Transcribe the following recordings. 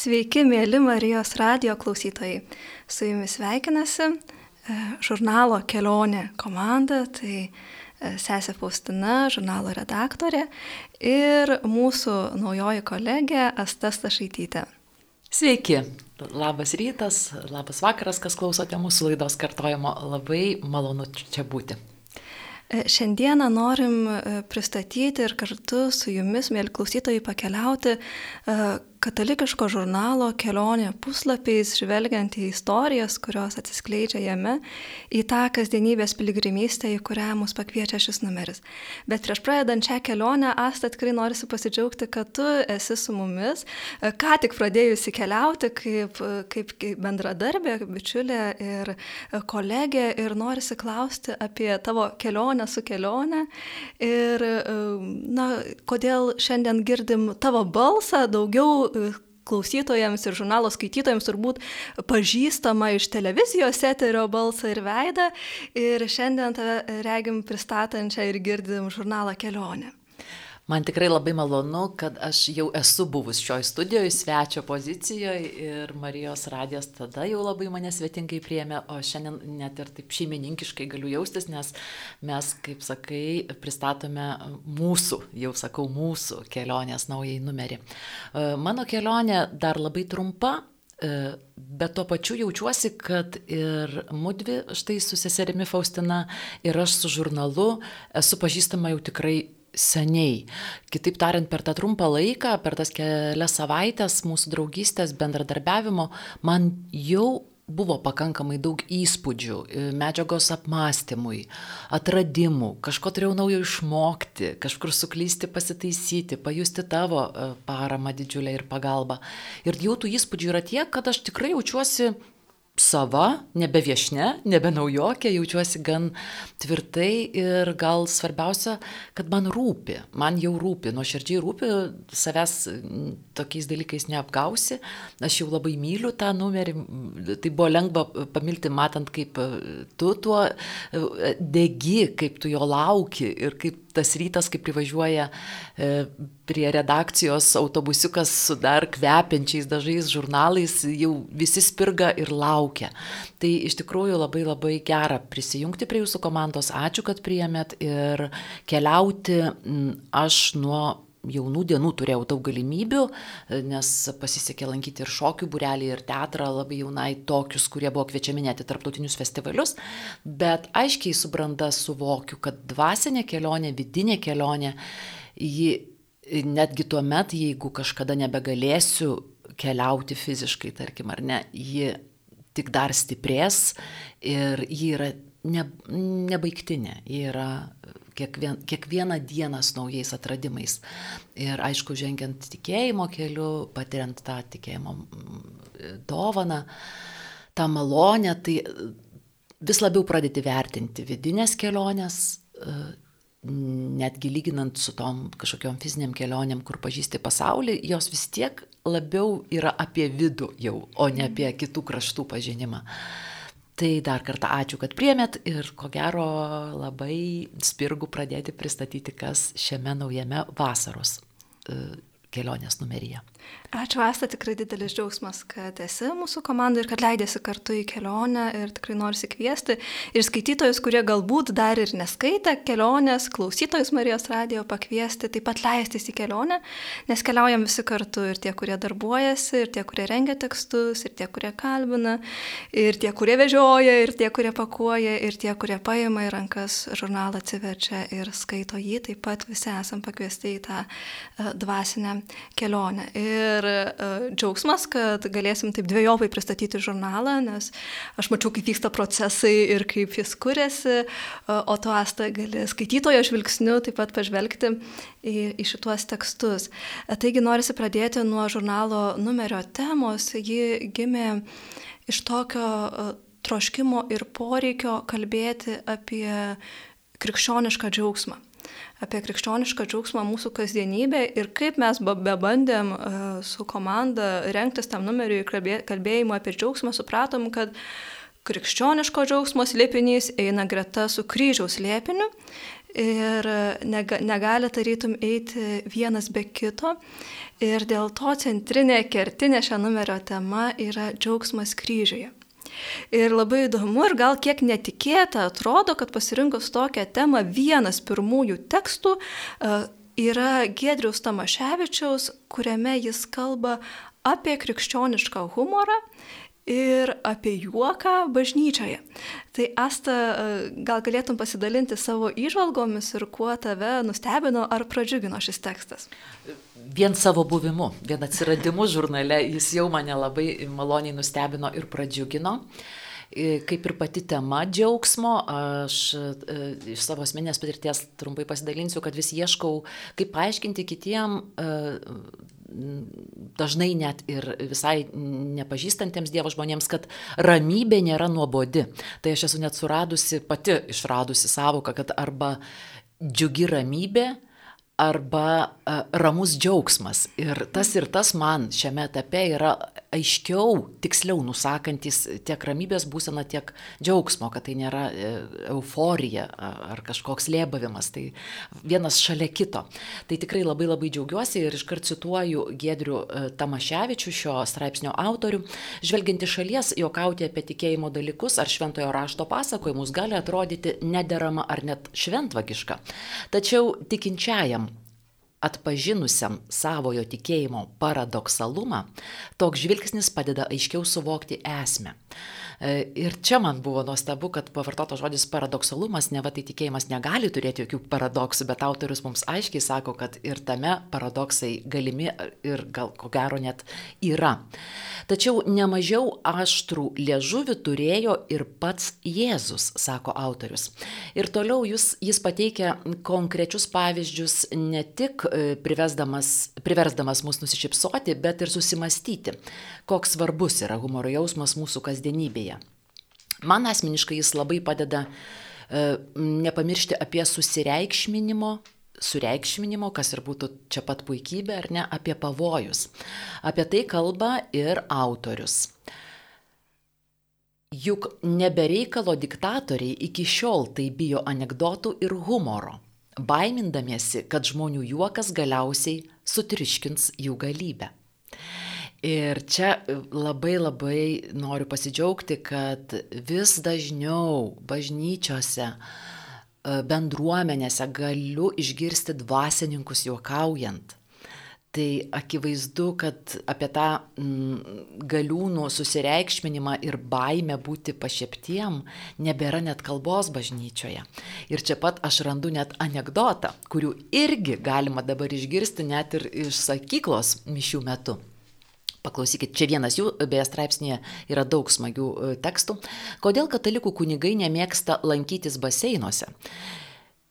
Sveiki, mėly Marijos radio klausytojai. Su jumis sveikinasi e, žurnalo Kelionė komanda, tai e, sesė Faustina, žurnalo redaktorė ir mūsų naujoji kolegė Asta Stašaitytė. Sveiki, labas rytas, labas vakaras, kas klausote mūsų laidos kartojimo. Labai malonu čia būti. E, šiandieną norim pristatyti ir kartu su jumis, mėly klausytojai, pakeliauti katalikiško žurnalo kelionė puslapiais, žvelgiant į istorijas, kurios atsiskleidžia jame, į tą kasdienybės piligrimystę, į kurią mus pakviečia šis numeris. Bet prieš pradedant šią kelionę, Asta tikrai norisi pasidžiaugti, kad tu esi su mumis, ką tik pradėjusi keliauti kaip, kaip, bendradarbė, bičiulė ir kolegė ir norisi klausti apie tavo kelionę su kelionė ir, na, kodėl šiandien girdim tavo balsą daugiau klausytojams ir žurnalo skaitytojams turbūt pažįstama iš televizijos eterio balsą ir veidą. Ir šiandien tave regim pristatančią ir girdim žurnalą kelionę. Man tikrai labai malonu, kad aš jau esu buvus šioj studijoje, svečio pozicijoje ir Marijos radijas tada jau labai mane svetingai priėmė, o šiandien net ir taip šeimininkiškai galiu jaustis, nes mes, kaip sakai, pristatome mūsų, jau sakau, mūsų kelionės naujai numerį. E, mano kelionė dar labai trumpa, e, Bet tuo pačiu jaučiuosi, kad ir mudvi, štai su seserimi Faustina ir aš su žurnalu esu pažįstama jau tikrai seniai. Kitaip tariant, per tą trumpą laiką, per tas kelias savaitės mūsų draugystės bendradarbiavimo, man jau buvo pakankamai daug įspūdžių, e, medžiagos apmąstymui, atradimų, kažko turėjau naujo išmokti, kažkur suklysti, pasitaisyti, pajusti tavo e, paramą didžiulę ir pagalbą. Ir jau tų įspūdžių yra tiek, kad aš tikrai jaučiuosi sava, nebe viešne, nebe naujokė, jaučiuosi gan tvirtai ir gal svarbiausia, kad man rūpi, man jau rūpi, nuoširdžiai rūpi, savęs tokiais dalykais neapgausi, aš jau labai myliu tą numerį, tai buvo lengva pamilti, matant, kaip tu tuo degi, kaip tu jo lauki ir kaip tas rytas, kai privažiuoja e, prie redakcijos autobusiukas su dar kvepiančiais dažais žurnalais, jau visi spirga ir laukia. Tai iš tikrųjų labai labai gera prisijungti prie jūsų komandos. Ačiū, kad priėmėt ir keliauti aš nuo jaunų dienų turėjau daug galimybių, nes pasisekė lankyti ir šokių burelį, ir teatrą labai jaunai, tokius, kurie buvo kviečiami net į tarptautinius festivalius, bet aiškiai subranda suvokiu, kad dvasinė kelionė, vidinė kelionė, ji netgi tuo met, jeigu kažkada nebegalėsiu keliauti fiziškai, tarkim, ar ne, ji tik dar stiprės ir ji yra ne, nebaigtinė, ji yra kiekvien, kiekvieną dieną su naujais atradimais. Ir aišku, žengiant tikėjimo keliu, patiriant tą tikėjimo dovaną, tą malonę, tai vis labiau pradėti vertinti vidinės kelionės, e, netgi lyginant su tom kažkokiam fiziniam kelionėm, kur pažįsti pasaulį, jos vis tiek labiau yra apie vidų jau, o ne apie kitų kraštų pažinimą. Tai dar kartą ačiū, kad priemėt ir ko gero labai spirgu pradėti pristatyti, kas šiame naujame vasaros e, kelionės numeryje. Ačiū, Asta, tikrai didelis džiaugsmas, kad esi mūsų komandai ir kad leidėsi kartu į kelionę ir tikrai noriu kviesti ir skaitytojus, kurie galbūt dar ir neskaitė kelionės, klausytojus Marijos radijo pakviesti, taip pat leistis į kelionę, nes keliaujam visi kartu ir tie, kurie darbuojasi, ir tie, kurie rengia tekstus, ir tie, kurie kalbina, ir tie, kurie vežioja, ir tie, kurie pakuoja, ir tie, kurie paima į rankas žurnalą, atsiverčia ir skaito jį, taip pat visi esam pakviesti į tą uh, dvasinę kelionę. Ir ir uh, džiaugsmas, kad galėsim taip dviejopai pristatyti žurnalą, nes aš mačiau, kaip vyksta procesai ir kaip jis kuriasi, uh, o tu asta gali skaitytojo žvilgsniu taip pat pažvelgti į, į šituos tekstus. Uh, taigi norisi pradėti nuo žurnalo numerio temos. Ji gimė iš tokio troškimo ir poreikio kalbėti apie krikščionišką džiaugsmą apie krikščionišką džiaugsmą mūsų kasdienybė ir kaip mes bebandėm e, su komanda renktis tam numeriui kalbėjimo apie džiaugsmą, supratom, kad krikščioniško džiaugsmo slėpinys eina greta su kryžiaus slėpiniu ir negali tarytum eiti vienas be kito. Ir dėl to centrinė kertinė šio numerio tema yra džiaugsmas kryžiuje. Ir labai įdomu ir gal kiek netikėta atrodo, kad pasirinkus tokią temą vienas pirmųjų tekstų e, yra Gedriaus Tamaševičiaus, kuriame jis kalba apie krikščionišką humorą ir apie juoką bažnyčioje. Tai Asta, e, gal galėtum pasidalinti savo įžvalgomis ir kuo tave nustebino ar pradžiugino šis tekstas? Vien savo buvimu, vien atsiradimu žurnale jis jau mane labai maloniai nustebino ir pradžiugino. E, kaip ir pati tema džiaugsmo, aš e, iš savo asmenės patirties trumpai pasidalinsiu, kad vis ieškau, kaip paaiškinti kitiem dažnai net ir visai nepažįstantiems Dievo žmonėms, kad ramybė nėra nuobodi. Tai aš esu net suradusi, pati išradusi savoką, kad arba džiugi ramybė, arba ramus džiaugsmas. Ir tas ir tas man šiame etape yra aiškiau, tiksliau nusakantis tiek ramybės būsena, tiek džiaugsmo, kad tai nėra e, euforija ar kažkoks lėbavimas, tai vienas šalia kito. Tai tikrai labai labai džiaugiuosi ir iškart cituoju Gedrių e, Tamaševičių, šio straipsnio autorių. Žvelgiant iš šalies, jokauti apie tikėjimo dalykus ar šventojo rašto pasakojimus gali atrodyti nederama ar net šventvagiška. Tačiau tikinčiajam atpažinusiam savojo tikėjimo paradoksalumą, toks žvilgsnis padeda aiškiau suvokti esmę. E, ir čia man buvo nuostabu, kad pavartotas žodis paradoksalumas, ne va tai tikėjimas negali turėti jokių paradoksų, bet autorius mums aiškiai sako, kad ir tame paradoksai galimi ir gal ko gero net yra. Tačiau nemažiau aštrų liežuvių turėjo ir pats Jėzus, sako autorius. Ir toliau jis, jis pateikia konkrečius pavyzdžius ne tik e, priversdamas mus nusišypsoti, bet ir susimastyti, koks svarbus yra humoro jausmas mūsų kasdienybėje. Man asmeniškai jis labai padeda e, nepamiršti apie susireikšminimo, sureikšminimo, kas ir būtų čia pat puikybė, ar ne, apie pavojus. Apie tai kalba ir autorius. Juk nebereikalo diktatoriai iki šiol tai bijo anegdotų ir humoro, baimindamiesi, kad žmonių juokas galiausiai sutriškins jų galybę. Ir čia labai labai noriu pasidžiaugti, kad vis dažniau bažnyčiose, e, bendruomenėse galiu išgirsti dvasininkus juokaujant. Tai akivaizdu, kad apie tą mm, galiūnų susireikšminimą ir baimę būti pašieptiem nebėra net kalbos bažnyčioje. Ir čia pat aš randu net anegdotą, kurių irgi galima dabar išgirsti net ir iš sakyklos mišių metu. Paklausykit, čia vienas jų, beje, straipsnėje yra daug smagių e, tekstų. Kodėl katalikų kunigai nemėgsta lankytis baseinuose?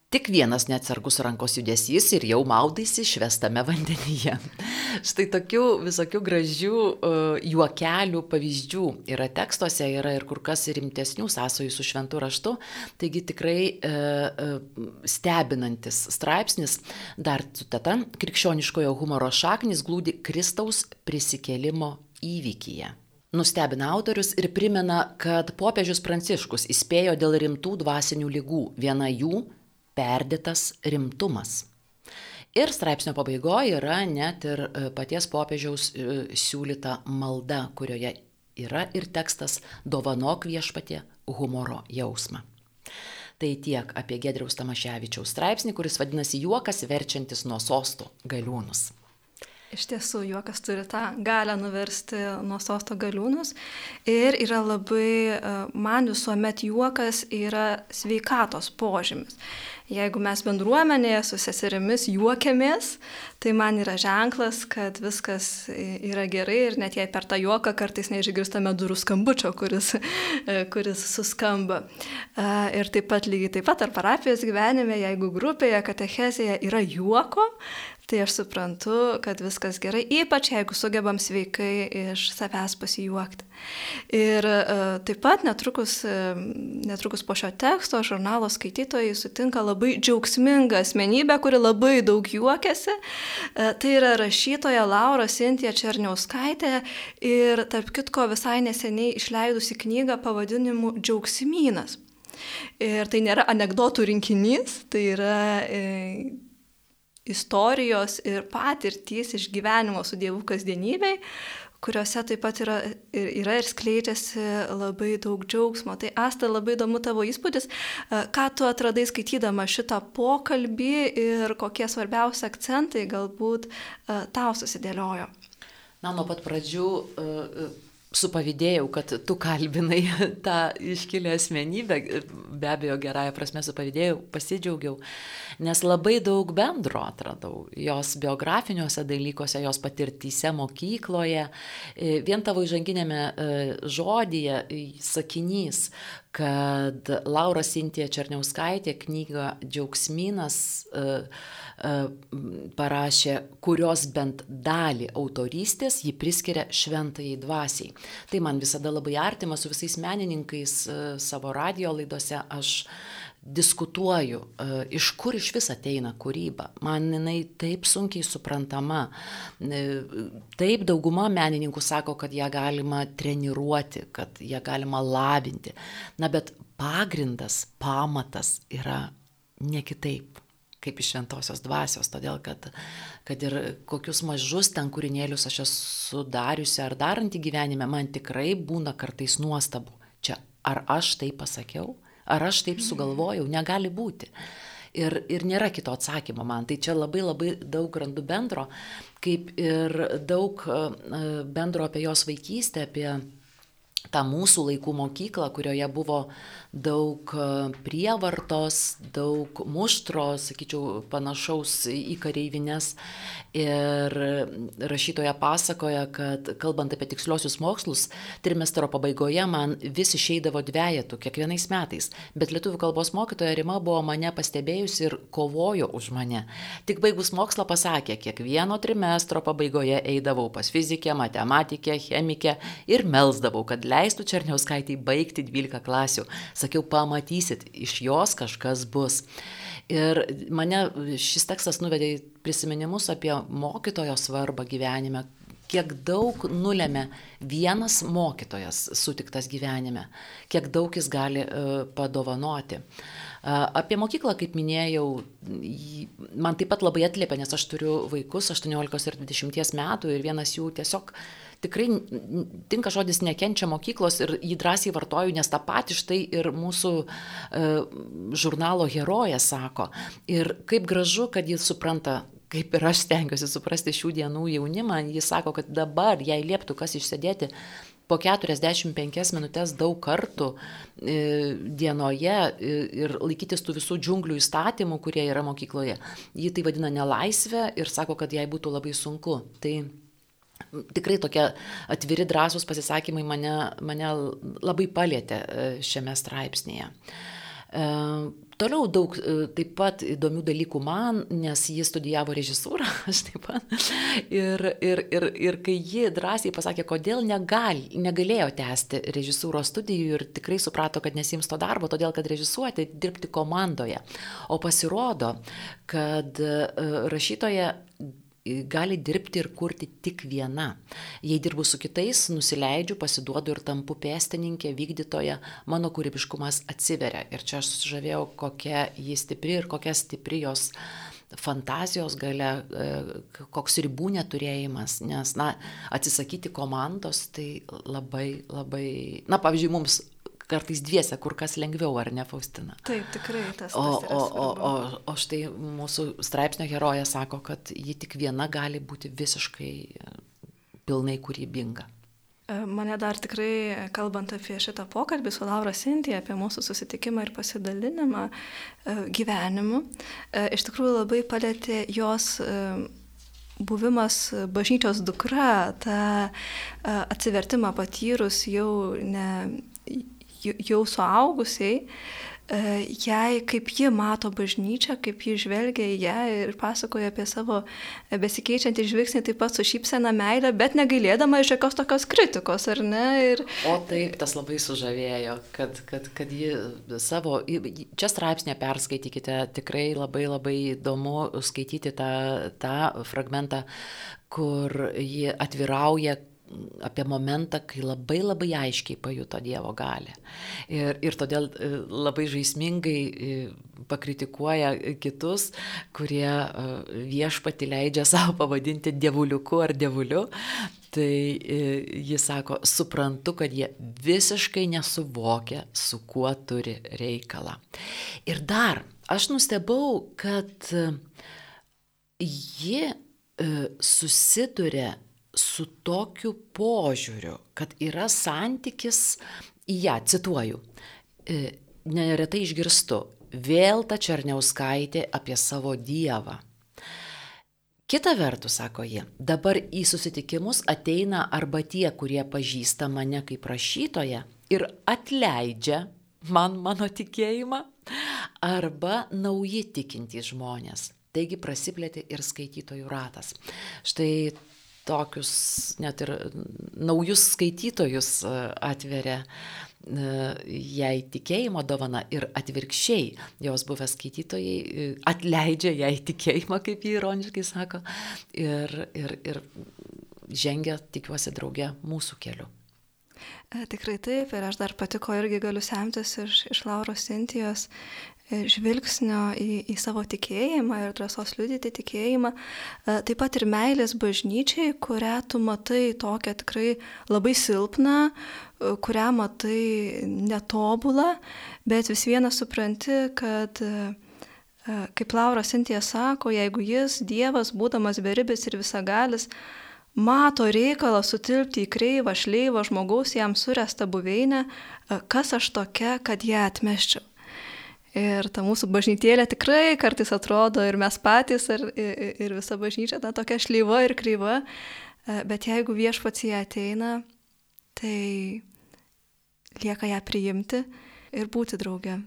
Tik vienas neatsargus rankos judesys ir jau maudaisi švestame vandenyje. Štai tokių visokių gražių uh, juokelių pavyzdžių yra tekstuose, yra ir kur kas rimtesnių sąsojų su šventu raštu. Taigi tikrai uh, uh, stebinantis straipsnis, dar citata, krikščioniškojo humoro šaknis glūdi Kristaus prisikėlimo įvykyje. Nustebina autorius ir primena, kad popiežius Pranciškus įspėjo dėl rimtų dvasinių lygų. Viena jų perdėtas rimtumas. Ir straipsnio pabaigoje yra net ir e, paties popiežiaus e, siūlyta malda, kurioje yra ir tekstas Dovanok viešpatė humoro jausmą. Tai tiek apie Gedriaus Tamaševičiaus straipsnį, kuris vadinasi Juokas verčiantis nuo sostų galiūnus. Iš tiesų, juokas turi tą galę nuversti nuo sosto galiūnus ir yra labai, e, man visuomet juokas yra sveikatos požymis. Jeigu mes bendruomenėje su seserimis juokiamės, tai man yra ženklas, kad viskas yra gerai ir net jei per tą juoką kartais neišgirstame durų skambučio, kuris, kuris suskamba. Ir taip pat lygiai taip pat ar parapijos gyvenime, jeigu grupėje katechezėje yra juoko, tai aš suprantu, kad viskas gerai, ypač jeigu sugebam sveikai iš savęs pasijuokti. Ir uh, taip pat netrukus, uh, netrukus po šio teksto žurnalo skaitytojai sutinka labai džiaugsmingą asmenybę, kuri labai daug juokiasi. Uh, tai yra rašytoja Laura Sintija Černiauskaitė ir tarp kitko visai neseniai išleidusi knygą pavadinimu Džiaugsmynas. Ir tai nėra anegdotų rinkinys, tai yra e, istorijos ir patirtys iš gyvenimo su Dievu kasdienybei, kuriuose taip pat yra, yra ir skleidžiasi labai daug džiaugsmo. Tai Asta, labai įdomu tavo įspūdis, e, ką tu atradai skaitydama šitą pokalbį ir kokie svarbiausi akcentai galbūt e, tau susidėliojo. Na, nuo pat pradžių uh, supavydėjau, kad tu kalbinai tą iškilę asmenybę, be abejo, gerąją prasme supavydėjau, pasidžiaugiau, nes labai daug bendro atradau jos biografiniuose dalykuose, jos patirtyse mokykloje. Vien tavo įžanginėme e, žodyje sakinys, kad Laura Sintija Černiauskaitė knygą Džiaugsminas uh, E, parašė, kurios bent dalį autorystės ji priskiria šventai dvasiai. Tai man visada labai artima su visais menininkais e, savo radio laidose. Aš diskutuoju, e, iš kur iš vis ateina kūryba. Man jinai taip sunkiai suprantama. Taip dauguma menininkų sako, kad ją galima treniruoti, kad ją galima labinti. Na bet pagrindas, pamatas yra ne kitaip kaip iš šventosios dvasios, todėl kad, kad ir kokius mažus ten kūrinėlius aš esu dariusi ar daranti gyvenime, man tikrai būna kartais nuostabu. Čia ar aš tai pasakiau, ar aš taip sugalvojau, negali būti. Ir, ir nėra kito atsakymo man. Tai čia labai labai daug randu bendro, kaip ir daug e, bendro apie jos vaikystę, apie tą mūsų laikų mokyklą, kurioje buvo daug e, prievartos, daug muštro, sakyčiau, panašaus į kareivinės. Ir rašytoja pasakoja, kad kalbant apie tiksliosius mokslus, trimestro pabaigoje man vis išeidavo dviejatų kiekvienais metais, bet lietuvių kalbos mokytoja Rima buvo mane pastebėjusi ir kovojo už mane. Tik baigus mokslą pasakė, kiekvieno trimestro pabaigoje eidavau pas fizikę, matematikę, chemikę ir melzdavau, kad leistų Černiauskaitai baigti 12 klasių. Sakiau, pamatysit, iš jos kažkas bus. Ir mane šis tekstas nuvedė į prisiminimus apie mokytojo svarbą gyvenime, kiek daug nulėmė vienas mokytojas sutiktas gyvenime, kiek daug jis gali uh, padovanoti. Uh, apie mokyklą, kaip minėjau, man taip pat labai atliepia, nes aš turiu vaikus 18 ir 20 metų ir vienas jų tiesiog tikrai tinka žodis nekenčia mokyklos ir jį drąsiai vartoju, nes tą patį štai ir mūsų e, žurnalo herojė sako. Ir kaip gražu, kad jis supranta kaip ir aš stengiuosi suprasti šių dienų jaunimą, jis sako, kad dabar, jei lieptų kas išsėdėti po 45 minutės daug kartų e, dienoje e, ir laikytis tų visų džiunglių įstatymų, kurie yra mokykloje, jį tai vadina nelaisvę ir sako, kad jai būtų labai sunku. Tai tikrai tokie atviri, drąsūs pasisakymai mane, mane labai palėtė e, šiame straipsnėje. E, toliau daug e, taip pat įdomių dalykų man, nes ji studijavo režisūrą, aš taip pat. Ir, ir, ir, ir kai ji drąsiai pasakė, kodėl negal, negalėjo tęsti režisūros studijų ir tikrai suprato, kad nesims to darbo, todėl kad režisuoti, dirbti komandoje. O pasirodo, kad rašytoja gali dirbti ir kurti tik viena. Jei dirbu su kitais, nusileidžiu, pasiduodu ir tampu pėstininkė, vykdytoja, mano kūrybiškumas atsiveria. Ir čia aš susižavėjau, kokia ji stipri ir kokia stipri jos fantazijos gale, e, koks ribų neturėjimas, nes, na, atsisakyti komandos tai labai, labai, na, pavyzdžiui, mums kartais dviese kur kas lengviau, ar ne, Faustina? Taip, tikrai tas. O, tas o, o, o, o štai mūsų straipsnio heroja sako, kad ji tik viena gali būti visiškai pilnai kūrybinga. E, mane dar tikrai, kalbant apie šitą pokalbį su Laura Sintija, apie mūsų susitikimą ir pasidalinimą e, gyvenimu, e, iš tikrųjų labai palėtė jos buvimas bažnyčios dukra, tą atsivertimą patyrus jau ne jau suaugusiai, e, jai kaip ji mato bažnyčią, kaip ji žvelgia į ją ir pasakoja apie savo besikeičiantį žvilgsnį taip pat su šypsena meilė, bet negailėdama iš jokios tokios kritikos, ar ne? Ir... O taip, tas labai sužavėjo, kad, kad, kad ji savo, čia straipsnė perskaitykite, tikrai labai labai įdomu skaityti tą, tą fragmentą, kur ji atvirauja apie momentą, kai labai labai aiškiai pajuto Dievo galę. Ir, ir todėl e, labai žaismingai e, pakritikuoja kitus, kurie e, viešpati leidžia savo pavadinti dievuliuku ar dievuliu. Tai jis sako, suprantu, kad jie visiškai nesuvokia, su kuo turi reikalą. Ir dar, aš nustebau, kad ji susiduria su tokiu požiūriu, kad yra santykis į ją, cituoju, e, neretai išgirstu, vėl ta Černiauskaitė apie savo Dievą. Kita vertus, sako ji, dabar į susitikimus ateina arba tie, kurie pažįsta mane kaip rašytoją ir atleidžia man mano tikėjimą, arba nauji tikintys žmonės. Taigi prasiplėtė ir skaitytojų ratas. Štai tokius net ir naujus skaitytojus e, atveria e, jai tikėjimo dovana ir atvirkščiai jos buvę skaitytojai e, atleidžia jai tikėjimą, kaip jį ironiškai sako, ir, ir, ir žengia, tikiuosi, drauge mūsų keliu. Tikrai taip, ir aš dar patiko irgi galiu semtis iš, iš Lauros Sintijos žvilgsnio į, į savo tikėjimą ir drąsos liudyti tikėjimą, e, taip pat ir meilės bažnyčiai, kurią tu matai tokią tikrai labai silpną, e, kurią matai netobulą, bet vis vieną supranti, kad e, kaip Laura Sintija sako, jeigu jis, Dievas, būdamas beribis ir visagalis, mato reikalą sutilpti į kreivą šleivą žmogaus jam surestą buveinę, kas aš tokia, kad ją atmeščiau. Ir ta mūsų bažnytėlė tikrai kartais atrodo ir mes patys, ir, ir, ir visa bažnyčia, ta tokia šlyva ir kryva, e, bet jeigu viešpats ją ateina, tai lieka ją priimti ir būti drauge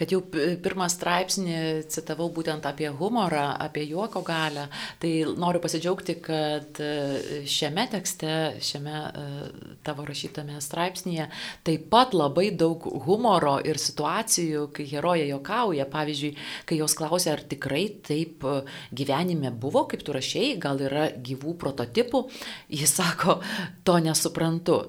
kad jau pirmą straipsnį citavau būtent apie humorą, apie juoko galę, tai noriu pasidžiaugti, kad e, šiame tekste, šiame e, tavo rašytame straipsnėje taip pat labai daug humoro ir situacijų, kai herojai jokauja. Pavyzdžiui, kai jos klausia, ar tikrai taip e, gyvenime buvo, kaip tu rašiai, gal yra gyvų prototipų, jis sako, to nesuprantu.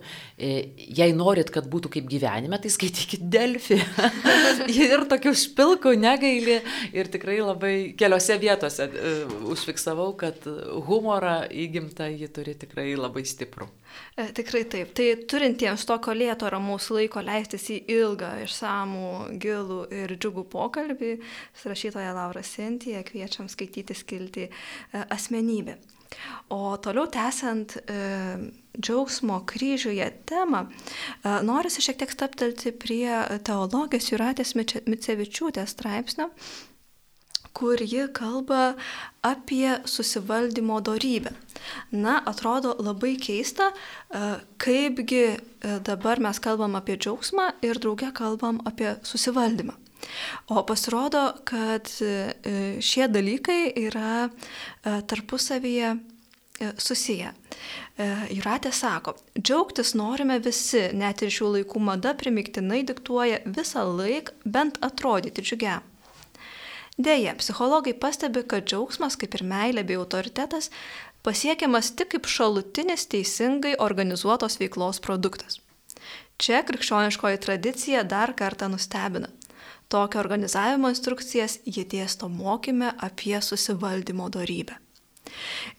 Jei norit, kad būtų kaip gyvenime, tai skaitykit Delfį. ir ir tokių špilkų negaili ir tikrai labai keliose vietose uh, užfiksavau, kad humorą įgimtą ji turi tikrai labai stiprų. E, tikrai taip. Tai turintiems tokio lėto ramaus laiko leistis į ilgą, išsamų, gilų ir džiugų pokalbį, rašytoja Laura Sintija kviečiam skaityti skilti e, asmenybė. O toliau tęsiant e, džiaugsmo kryžiuje temą, e, norisi šiek tiek staptelti prie teologijos Juratės Micevičiūtės straipsnio, kur ji kalba apie susivaldymo darybę. Na, atrodo labai keista, e, kaipgi e, dabar mes kalbam apie džiaugsmą ir drauge kalbam apie susivaldymą. O pasirodo, kad e, šie dalykai yra e, tarpusavyje e, susiję. Juratė sako, džiaugtis norime visi, net ir šių laikų mada primiktinai diktuoja visą laiką bent atrodyti džiugiam. Deja, psichologai pastebi, kad džiaugsmas, kaip ir meilė bei autoritetas, pasiekiamas tik kaip šalutinis teisingai organizuotos veiklos produktas. Čia krikščioniškoji tradicija dar kartą nustebina. Tokio organizavimo instrukcijas jie dėsto mokyme apie susivaldymo darybę.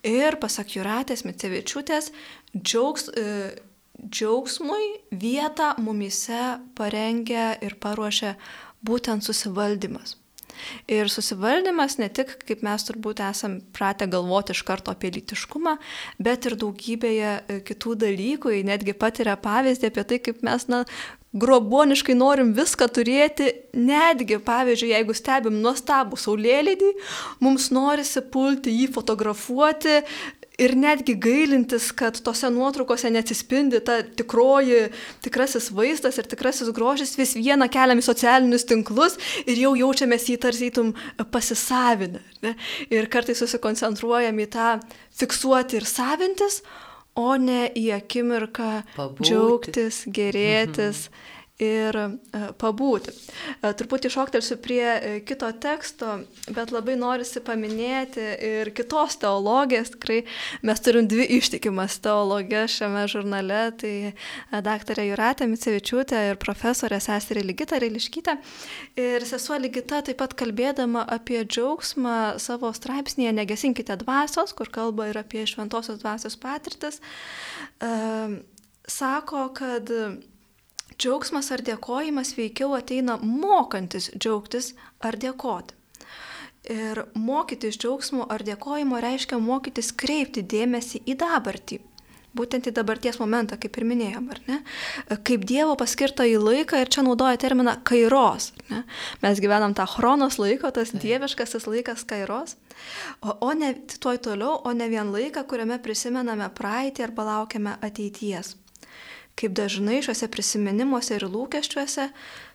Ir pasak Juratės Micevičiūtės, džiaugs, e, džiaugsmui vietą mumise parengia ir paruošia būtent susivaldymas. Ir susivaldymas ne tik, kaip mes turbūt esam pratę galvoti iš karto apie litiškumą, bet ir daugybėje e, kitų dalykų, netgi patiria pavyzdį apie tai, kaip mes na, groboniškai norim viską turėti, netgi, pavyzdžiui, jeigu stebim nuostabų saulėlydį, mums norisi pulti jį fotografuoti ir netgi gailintis, kad tose nuotraukose neatsispindi ta tikroji, tikrasis vaizdas ir tikrasis grožis, vis vieną keliam į socialinius tinklus ir jau jaučiamės jį tarsi įtum pasisavinę. Ne? Ir kartais susikoncentruojam į tą fiksuoti ir savintis, o ne į akimirką Pabūti. džiaugtis, gerėtis. Mhm ir e, pabūti. E, truputį šoktelsiu prie e, kito teksto, bet labai norisi paminėti ir kitos teologės. Tikrai mes turim dvi ištikimas teologės šiame žurnale, tai daktarė Juratė Micevičiūtė ir profesorė seserė Ligita Reiliškytė. Ir sesuo Ligita taip pat kalbėdama apie džiaugsmą savo straipsnėje Negesinkite dvasios, kur kalba ir apie šventosios dvasios patirtis, sako, kad Džiaugsmas ar dėkojimas veikiau ateina mokantis džiaugtis ar dėkoti. Ir mokytis džiaugsmo ar dėkojimo reiškia mokytis kreipti dėmesį į dabartį. Būtent į dabarties momentą, kaip ir minėjom, ar ne? Kaip Dievo paskirta į laiką ir čia naudoja terminą kairos. Ne? Mes gyvenam tą chronos laiko, tas dieviškasis laikas kairos, o, o ne tuoj toliau, o ne vien laiką, kuriame prisimename praeitį arba laukiame ateities kaip dažnai šiuose prisiminimuose ir lūkesčiuose,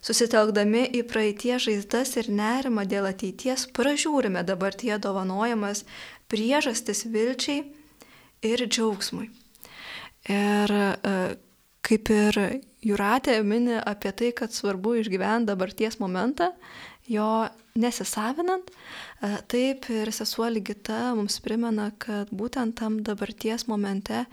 susitelkdami į praeitie žaizdas ir nerimą dėl ateities, pražiūrime dabartie dovanojamas priežastis vilčiai ir džiaugsmui. Ir e, kaip ir Juratė mini apie tai, kad svarbu išgyventi dabarties momentą, jo nesisavinant, e, taip ir sesuo Ligita mums primena, kad būtent tam dabarties momente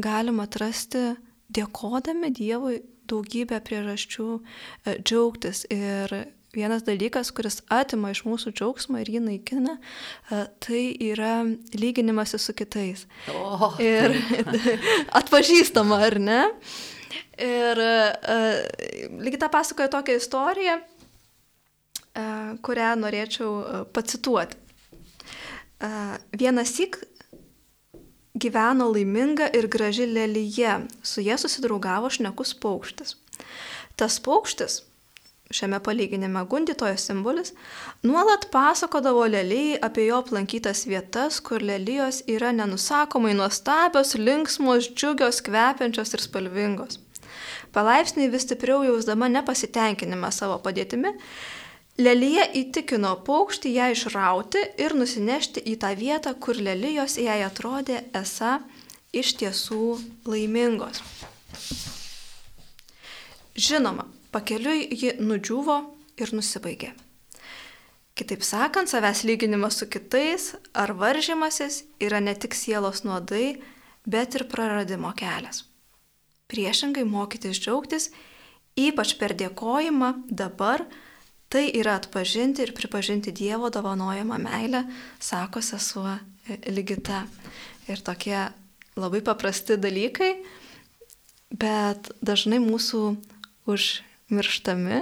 galima atrasti dėkodami Dievui daugybę priežasčių e, džiaugtis. Ir vienas dalykas, kuris atima iš mūsų džiaugsmą ir jį naikina, e, tai yra lyginimasis su kitais. O, ir atpažįstama, ar ne? Ir e, lygiai tą pasakoja tokią istoriją, kurią norėčiau pacituoti. Vienas įk gyveno laiminga ir graži lelyje, su jie susidraugavo šnekus paukštis. Tas paukštis, šiame palyginime gundytojo simbolis, nuolat pasakodavo lelyjai apie jo aplankytas vietas, kur lelyjos yra nenusakomai nuostabios, linksmos, džiugios, kvepiančios ir spalvingos. Palaipsniui vis stipriau jausdama nepasitenkinimą savo padėtimi, Lelyje įtikino paukštį ją išrauti ir nusinešti į tą vietą, kur lelyjos jai atrodė esą iš tiesų laimingos. Žinoma, pakeliui ji nudžiuvo ir nusibaigė. Kitaip sakant, savęs lyginimas su kitais ar varžymasis yra ne tik sielos nuodai, bet ir praradimo kelias. Priešingai mokytis džiaugtis, ypač per dėkojimą dabar, Tai yra atpažinti ir pripažinti Dievo dovanojamą meilę, sako sesuo Ligita. Ir tokie labai paprasti dalykai, bet dažnai mūsų užmirštami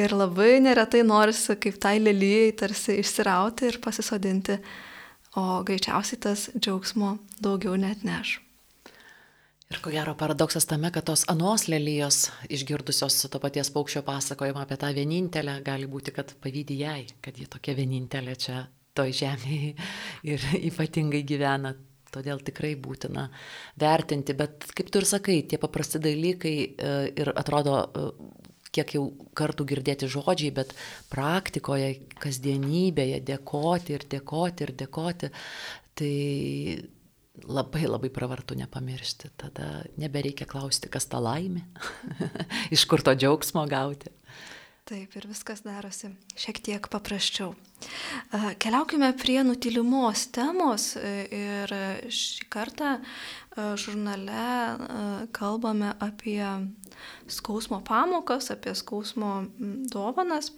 ir labai neretai norisi kaip tai lelyjai tarsi išsirauti ir pasisodinti, o greičiausiai tas džiaugsmo daugiau net neš. Ir ko gero paradoksas tame, kad tos anos lelyjos, išgirdusios to paties paukščio pasakojimą apie tą vienintelę, gali būti, kad pavydį jai, kad ji tokia vienintelė čia toj žemėje ir ypatingai gyvena. Todėl tikrai būtina vertinti, bet kaip tu ir sakai, tie paprasti dalykai e, ir atrodo, e, kiek jau kartų girdėti žodžiai, bet praktikoje, kasdienybėje dėkoti ir dėkoti ir dėkoti, tai labai labai pravartu nepamiršti. Tada nebereikia klausti, kas ta laimė, iš kur to džiaugsmo gauti. Taip, ir viskas darosi šiek tiek paprasčiau. Keliaukime prie nutilimos temos ir šį kartą žurnale kalbame apie skausmo pamokas, apie skausmo dovanas.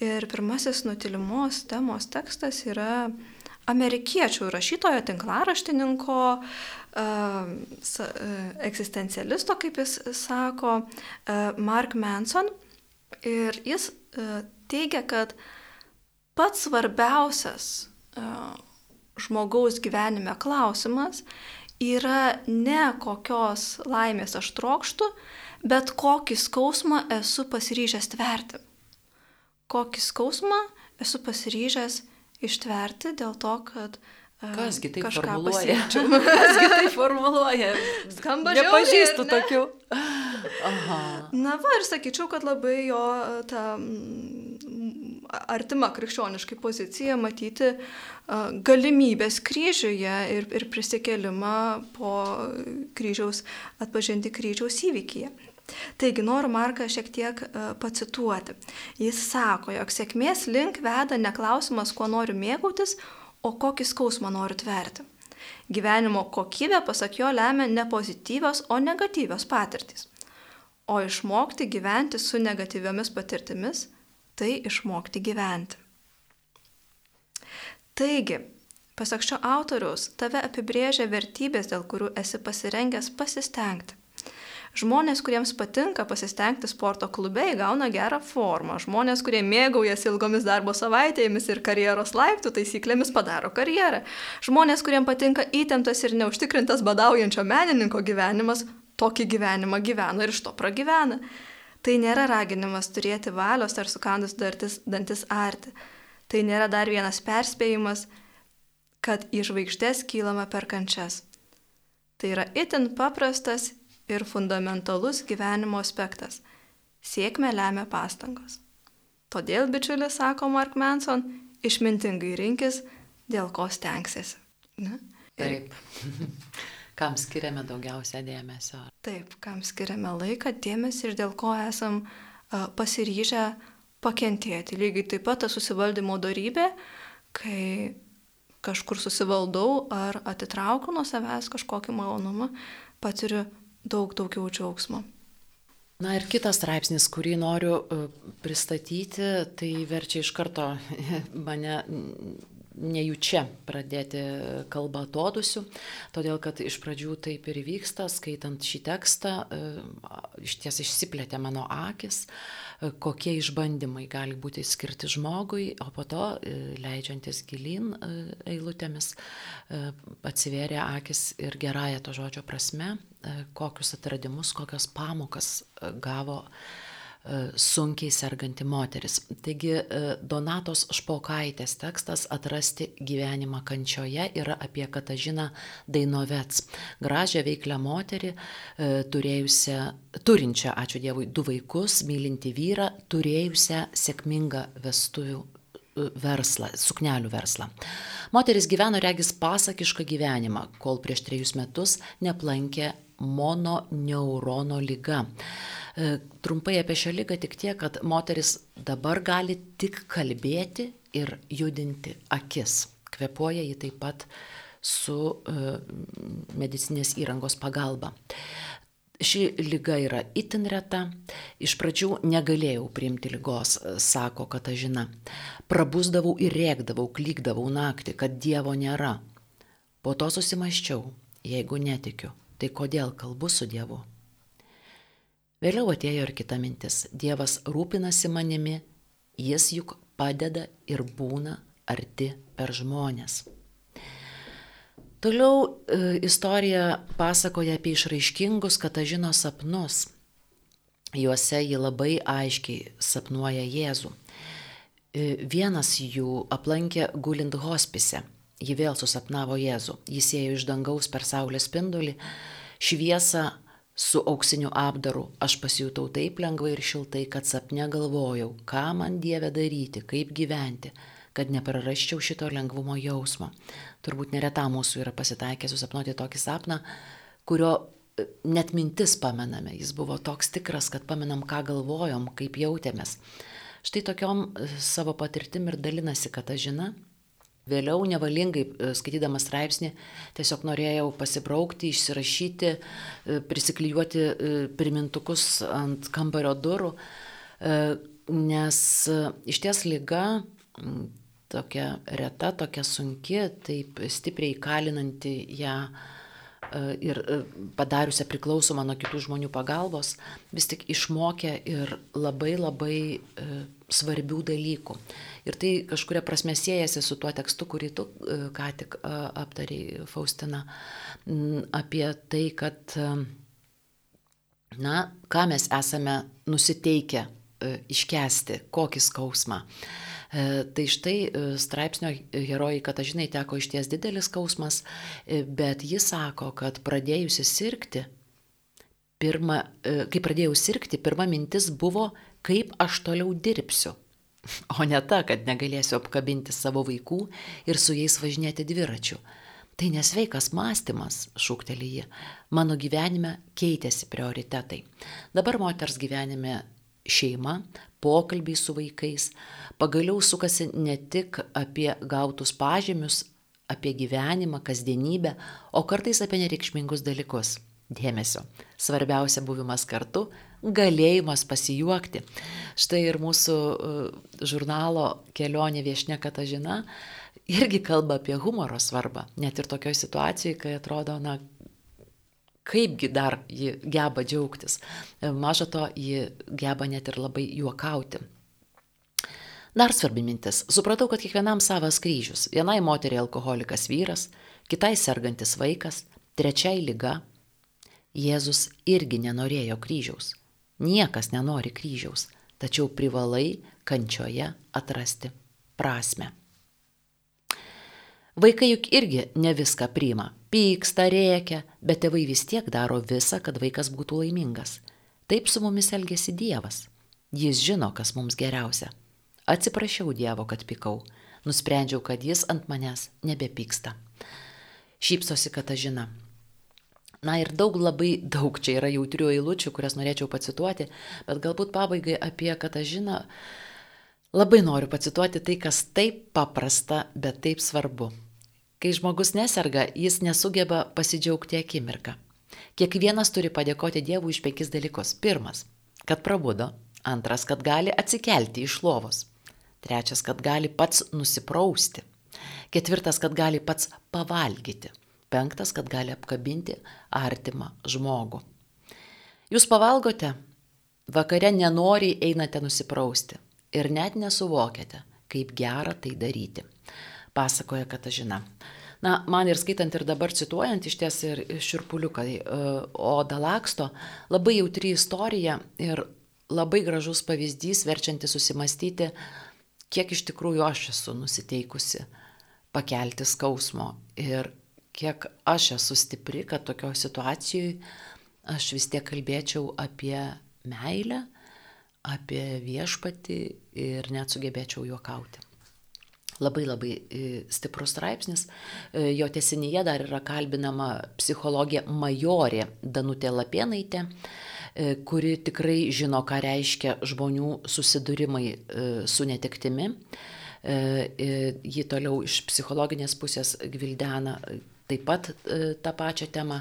Ir pirmasis nutilimos temos tekstas yra amerikiečių rašytojo, tinklaraštininko, egzistencialisto, kaip jis sako, Mark Manson. Ir jis teigia, kad pats svarbiausias žmogaus gyvenime klausimas yra ne kokios laimės aš trokštų, bet kokį skausmą esu pasiryžęs tverti. Kokį skausmą esu pasiryžęs ištverti dėl to, kad Kasgi tai formuluoja? Kasgi tai formuluoja? Skamba Nepažįstu žiauriai, ar ne? tokių. Aha. Na va, ir sakyčiau, kad labai jo ta mm, artima krikščioniškai pozicija matyti uh, galimybės kryžiuje ir, ir prisikelimą po kryžiaus, atpažinti kryžiaus įvykyje. Taigi noriu Marką šiek tiek uh, pacituoti. Jis sako, jog sėkmės link veda ne klausimas, kuo noriu mėgautis, o kokį skausmą noriu tverti. Gyvenimo kokybė, pasak jo, lemia ne pozityvios, o negatyvios patirtys. O išmokti gyventi su negatyviomis patirtimis - tai išmokti gyventi. Taigi, pasak šio autoriaus, tave apibrėžia vertybės, dėl kurių esi pasirengęs pasistengti. Žmonės, kuriems patinka pasistengti sporto klube, įgauna gerą formą. Žmonės, kurie mėgaujasi ilgomis darbo savaitėmis ir karjeros laiptų taisyklėmis, padaro karjerą. Žmonės, kuriems patinka įtemptas ir neužtikrintas badaujančio menininko gyvenimas, tokį gyvenimą gyvena ir iš to pragyvena. Tai nėra raginimas turėti valios ar sukandus dantis, dantis arti. Tai nėra dar vienas perspėjimas, kad į žvaigždės kylame per kančias. Tai yra itin paprastas ir fundamentalus gyvenimo aspektas. Sėkmę lemia pastangos. Todėl, bičiulis, sako Mark Manson, išmintingai rinkis, dėl ko stengsiesi. Ne? Taip. kam skiriame daugiausia dėmesio? Taip, kam skiriame laiką, dėmesį ir dėl ko esam uh, pasiryžę pakentėti. Lygiai taip pat ta susivaldymo darybė, kai kažkur susivaldau ar atitraukiu nuo savęs kažkokį malonumą, patiriu daug daugiau džiaugsmo. Na ir kitas straipsnis, kurį noriu e, pristatyti, tai verčia iš karto mane nejučia pradėti kalbą atodusiu, todėl kad iš pradžių taip ir vyksta, skaitant šį tekstą, e, iš ties išsiplėtė mano akis, e, kokie išbandymai gali būti skirti žmogui, o po to, e, leidžiantis gilin eilutėmis, atsivėrė akis ir gerąją to žodžio prasme, kokius atradimus, kokias pamokas gavo sunkiai serganti moteris. Taigi e, Donatos Špokaitės tekstas Atrasti gyvenimą kančioje yra apie Katažiną Dainovets, gražią veiklę moterį, e, turėjusią, turinčią, ačiū Dievui, du vaikus, mylinti vyrą, turėjusią sėkmingą vestuvių verslą, suknelių verslą. Moteris gyveno regis pasakišką gyvenimą, kol prieš trejus metus neplankė mononeurono lyga. E, trumpai apie šią lygą tik tiek, kad moteris dabar gali tik kalbėti ir judinti akis. Kvepuoja jį taip pat su e, medicinės įrangos pagalba. Ši lyga yra itin reta. Iš pradžių negalėjau priimti lygos, e, sako Katažina. Prabusdavau ir rėkdavau, klykdavau naktį, kad Dievo nėra. Po to susimaščiau, jeigu netikiu, tai kodėl kalbu su Dievu? Vėliau atėjo ir kita mintis. Dievas rūpinasi manimi, jis juk padeda ir būna arti per žmonės. Toliau e, istorija pasakoja apie išraiškingus Katažino sapnus. Juose ji labai aiškiai sapnuoja Jėzų. E, vienas jų aplankė gulint hospise. Ji vėl susapnavo Jėzų. Jis ėjo iš dangaus per saulės spindulį, šviesą su auksiniu apdaru aš pasijutau taip lengvai ir šiltai, kad sapne galvojau, ką man Dieve daryti, kaip gyventi, kad neprarasčiau šito lengvumo jausmo. Turbūt nereta mūsų yra pasitaikę susapnuoti tokį sapną, kurio e, net mintis pamename. Jis buvo toks tikras, kad pamenam, ką galvojom, kaip jautėmės. Štai tokiom e, savo patirtim ir dalinasi Katažina Vėliau nevalingai e, skaitydamas straipsnį tiesiog norėjau pasibraukti, išsirašyti, e, prisiklijuoti e, primintukus ant kambario durų, nes iš ties lyga tokia reta, tokia sunki, taip stipriai kalinanti ją ir padariusią priklausomą nuo kitų žmonių pagalbos, vis tik išmokė ir labai labai svarbių dalykų. Ir tai kažkuria prasme siejasi su tuo tekstu, kurį tu e, ką tik e, aptariai, Faustina, apie tai, kad, e, na, ką mes esame nusiteikę iškesti, kokį skausmą. Tai štai straipsnio herojai Katažinai teko išties didelis skausmas, bet jis sako, kad pradėjusi sirgti, pirma, kai pradėjau sirgti, pirma mintis buvo, kaip aš toliau dirbsiu o ne ta, kad negalėsiu apkabinti savo vaikų ir su jais važinėti dviračiu. Tai nesveikas mąstymas, šūktelį ji. Mano gyvenime keitėsi prioritetai. Dabar moters gyvenime šeima, pokalbiai su vaikais, pagaliau sukasi ne tik apie gautus pažymius, apie gyvenimą, kasdienybę, o kartais apie nereikšmingus dalykus. Dėmesio. Svarbiausia buvimas kartu, galėjimas pasijuokti. Štai ir mūsų uh, žurnalo kelionė viešne Katažina irgi kalba apie humoro svarbą, net ir tokioje situacijoje, kai atrodo, na, kaipgi dar ji geba džiaugtis. Maža to, ji geba net ir labai juokauti. Dar svarbi mintis. Supratau, kad kiekvienam savas kryžius. Vienai moteriai alkoholikas vyras, kitai sergantis vaikas, trečiai lyga. Jėzus irgi nenorėjo kryžiaus. Niekas nenori kryžiaus, tačiau privalai kančioje atrasti prasme. Vaikai juk irgi ne viską priima. Pyksta, rėkia, bet tėvai vis tiek daro visą, kad vaikas būtų laimingas. Taip su mumis elgesi Dievas. Jis žino, kas mums geriausia. Atsiprašiau Dievo, kad pikau. Nusprendžiau, kad jis ant manęs nebepyksta. Šypsosi Katažina. Na ir daug labai daug čia yra jautrių eilučių, kurias norėčiau pacituoti, bet galbūt pabaigai apie Katažiną labai noriu pacituoti tai, kas taip paprasta, bet taip svarbu. Kai žmogus neserga, jis nesugeba pasidžiaugti akimirką. Kiekvienas turi padėkoti Dievui už penkis dalykus. Pirmas - kad prabudo. Antras - kad gali atsikelti iš lovos. Trečias - kad gali pats nusiprausti. Ketvirtas - kad gali pats pavalgyti. Penktas - kad gali apkabinti artimą žmogų. Jūs pavalgote, vakare nenoriai einate nusiprausti ir net nesuvokiate, kaip gera tai daryti pasakoja Katažina. Na, man ir skaitant ir dabar cituojant iš ties ir širpuliukai, e, o Dalaksto labai jautri istorija ir labai gražus pavyzdys, verčianti susimastyti, kiek iš tikrųjų aš esu nusiteikusi pakelti skausmo ir kiek aš esu stipri, kad tokio situacijoje aš vis tiek kalbėčiau apie meilę, apie viešpatį ir net sugebėčiau juokauti labai labai e, stiprus straipsnis. E, jo tesinyje dar yra kalbinama psichologė Majorė Danutė Lapienaitė e, kuri tikrai žino, ką reiškia žmonių susidūrimai su netektimi. Ji toliau iš psichologinės pusės gvildena taip pat tą pačią temą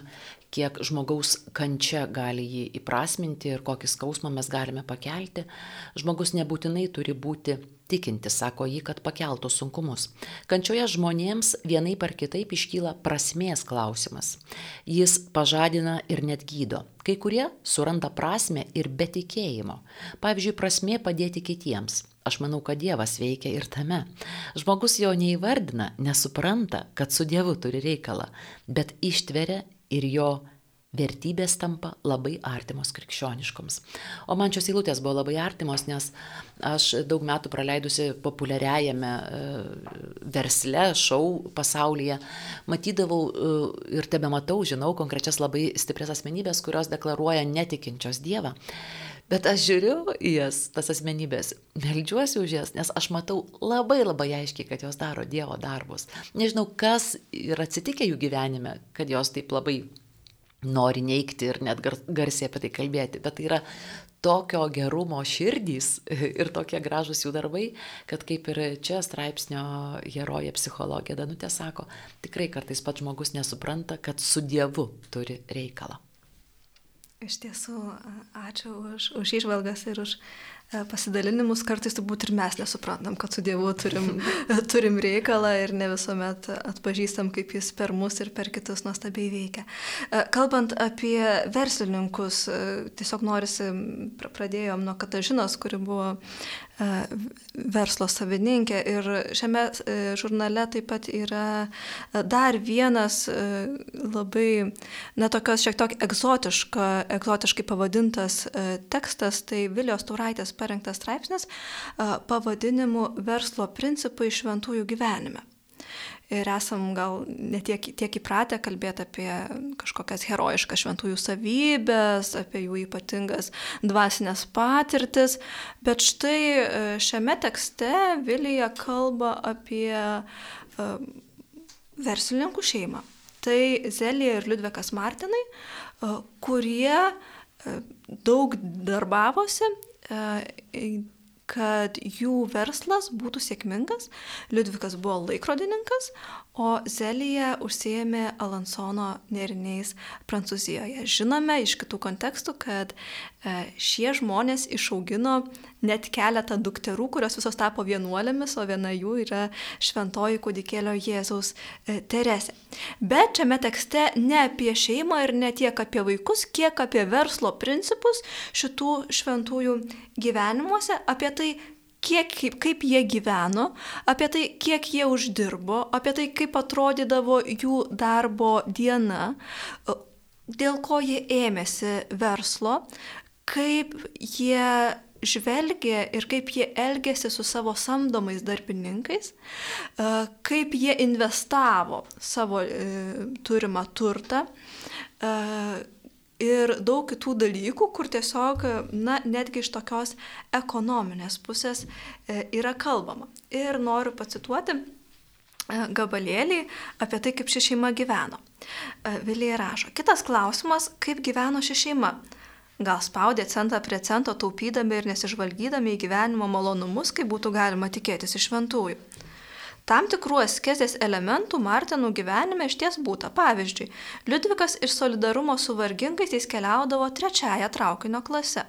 kiek žmogaus kančia gali jį įprasminti ir kokį skausmą mes galime pakelti. Žmogus nebūtinai turi būti tikinti, sako jį, kad pakeltų sunkumus. Kančioje žmonėms vienai par kitaip iškyla prasmės klausimas. Jis pažadina ir net gydo. Kai kurie suranda prasme ir be tikėjimo. Pavyzdžiui, prasmė padėti kitiems. Aš manau, kad Dievas veikia ir tame. Žmogus jo neįvardina, nesupranta, kad su Dievu turi reikalą, bet ištveria ir jo vertybės tampa labai artimos krikščioniškoms. O man šios eilutės buvo labai artimos, nes aš daug metų praleidusi populiariajame e, versle, šou pasaulyje, matydavau e, ir tebe matau, žinau konkrečias labai stiprias asmenybės, kurios deklaruoja netikinčios Dievą. Bet aš žiūriu į jas, tas asmenybės, meldžiuosi už jas, nes aš matau labai labai aiškiai, kad jos daro Dievo darbus. Nežinau, kas yra atsitikę jų gyvenime, kad jos taip labai nori neikti ir net garsiai apie tai kalbėti, bet tai yra tokio gerumo širdys ir tokie gražus jų darbai, kad kaip ir čia straipsnio herojė psichologė Danutė sako, tikrai kartais pats žmogus nesupranta, kad su Dievu turi reikalą. Iš tiesų, ačiū už, už išvalgas ir už pasidalinimus. Kartais turbūt ir mes nesuprantam, kad su Dievu turim, turim reikalą ir ne visuomet atpažįstam, kaip jis per mus ir per kitus nuostabiai veikia. E, kalbant apie verslininkus, e, tiesiog norisi, pradėjom nuo Katažinos, kuri buvo verslo savininkė ir šiame žurnale taip pat yra dar vienas labai, netokios šiek tiek egzotiška egzotiškai pavadintas e, tekstas, tai Vilijos Tauraitės parengtas straipsnis e, pavadinimu Verslo principai šventųjų gyvenime. Ir esam gal netiek tiek įpratę kalbėti apie kažkokias herojiškas šventųjų savybės, apie jų ypatingas dvasinės patirtis, bet štai e, šiame tekste Vilija kalba apie verslininkų šeimą. Tai Zelija ir Liudvikas Martinai, kurie daug darbavosi kad jų verslas būtų sėkmingas. Liudvikas buvo laikrodininkas, o Zelija užsijėmė Alansono nėriniais Prancūzijoje. Žinome iš kitų kontekstų, kad e, šie žmonės išaugino net keletą dukterų, kurios visos tapo vienuolėmis, o viena jų yra šventoji kūdikėlio Jėzaus e, Teresė. Bet šiame tekste ne apie šeimą ir ne tiek apie vaikus, kiek apie verslo principus šitų šventųjų gyvenimuose, apie tai, kiek, kaip, kaip jie gyveno, apie tai, kiek jie uždirbo, apie tai, kaip atrodydavo jų darbo diena, dėl ko jie ėmėsi verslo, kaip jie žvelgia ir kaip jie elgėsi su savo samdomais darbininkais, kaip jie investavo savo e, turimą turtą, ir daug kitų dalykų, kur tiesiog, na, netgi iš tokios ekonominės pusės e, yra kalbama. Ir noriu pacituoti e, gabalėlį apie tai, kaip ši šeima gyveno. E, Vilija rašo, kitas klausimas, kaip gyveno ši šeima. Gal spaudė centą prie cento taupydami ir nesižvalgydami į gyvenimo malonumus, kaip būtų galima tikėtis iš šventųjų. Tam tikrų askezės elementų Martinų gyvenime iš ties būta. Pavyzdžiui, Liudvikas iš solidarumo su vargingaisiais keliaudavo trečiąją traukinio klase,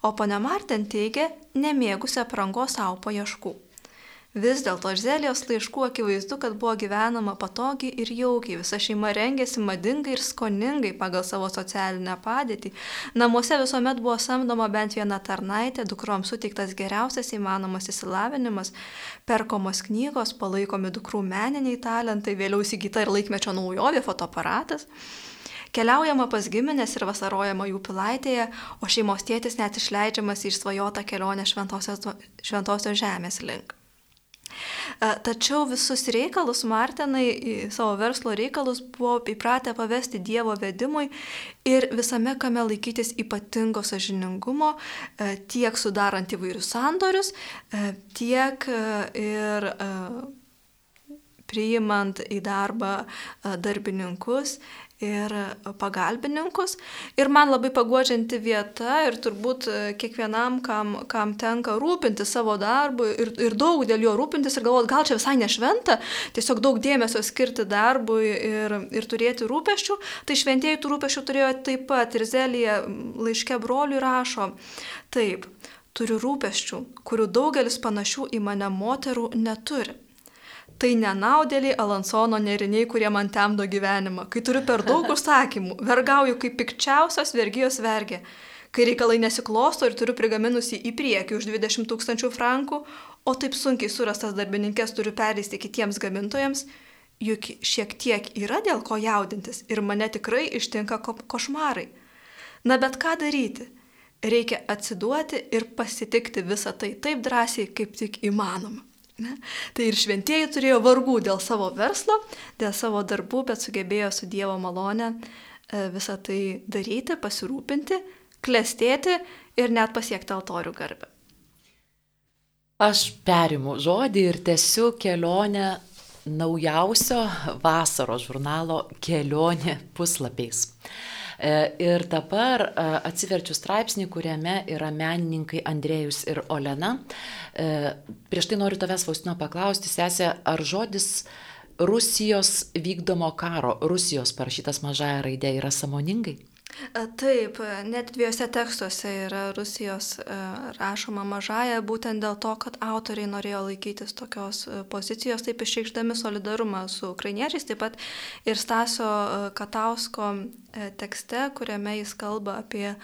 o ponia Martin teigia nemėgusi aprangos savo paieškų. Vis dėlto iš Zelijos laiškų akivaizdu, kad buvo gyvenama patogiai ir jaukiai, visa šeima rengėsi madingai ir skoningai pagal savo socialinę padėtį. Namuose visuomet buvo samdoma bent viena tarnaitė, dukrom suteiktas geriausias įmanomas įsilavinimas, perkomos knygos, palaikomi dukrų meniniai talentai, vėliau įsigyta ir laikmečio naujovė fotoaparatas. Keliaujama pas giminės ir vasarojama jų pilaitėje, o šeimos tėtis net išleidžiamas į išsvajotą kelionę šventosios, šventosios žemės link. Tačiau visus reikalus Martinai, savo verslo reikalus, buvo įpratę pavesti Dievo vedimui ir visame kame laikytis ypatingo sažiningumo, tiek sudarant įvairius sandorius, tiek ir priimant į darbą darbininkus ir pagalbininkus. Ir man labai paguodžianti vieta ir turbūt e, kiekvienam, kam, kam tenka rūpinti savo darbu ir, ir daug dėl jo rūpintis ir galvoti, gal čia visai nešventa, tiesiog daug dėmesio skirti darbui ir, ir turėti rūpeščių, tai šventieji tų rūpeščių turėjo taip pat ir Zelija laiške broliui rašo, taip, turiu rūpeščių, kurių daugelis panašių į mane moterų neturi. Tai nenaudėliai Alansono neriniai, kurie man temdo gyvenimą, kai turiu per daug užsakymų, vergauju kaip pikčiausios vergyjos vergė, kai reikalai nesiklosto ir turiu prigaminusi į priekį už 20 tūkstančių frankų, o taip sunkiai surastas darbininkės turiu perleisti kitiems gamintojams, juk šiek tiek yra dėl ko jaudintis ir mane tikrai ištinka ko košmarai. Na bet ką daryti? Reikia atsiduoti ir pasitikti visą tai taip drąsiai, kaip tik įmanoma. Ne? Tai ir šventieji turėjo vargų dėl savo verslo, dėl savo darbų, bet sugebėjo su Dievo malone e, visą tai daryti, pasirūpinti, klestėti ir net pasiekti altorių garbę. Aš perimu žodį ir tęsiu kelionę naujausio vasaros žurnalo kelionė puslapiais. E, ir dabar e, atsiverčiu straipsnį, kuriame yra menininkai Andrėjus ir Olena. E, prieš tai noriu tavęs, Faustino, paklausti, sesė, ar žodis Rusijos vykdomo karo, Rusijos parašytas mažąją raidę yra samoningai? Taip, net dviejose tekstuose yra Rusijos rašoma mažąją, būtent dėl to, kad autoriai norėjo laikytis tokios pozicijos, taip išreikšdami solidarumą su ukrainiečiais, taip pat ir Stasio Katausko tekste, kuriame jis kalba apie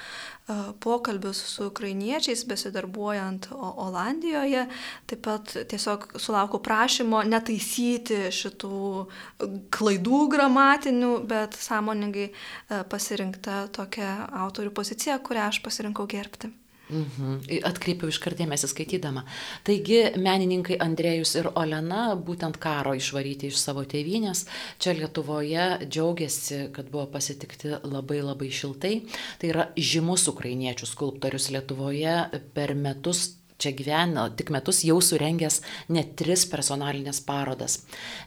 pokalbius su ukrainiečiais besidarbuojant Olandijoje. Taip pat tiesiog sulauku prašymo netaisyti šitų klaidų gramatinių, bet sąmoningai pasirinkta tokia autorių pozicija, kurią aš pasirinkau gerbti. Mhm. Atkreipiau iš kartėmėsi skaitydama. Taigi menininkai Andrėjus ir Olena būtent karo išvaryti iš savo tėvynės, čia Lietuvoje džiaugiasi, kad buvo pasitikti labai labai šiltai. Tai yra žymus ukrainiečių skulptorius Lietuvoje per metus čia gyveno tik metus jau surengęs net tris personalinės parodas.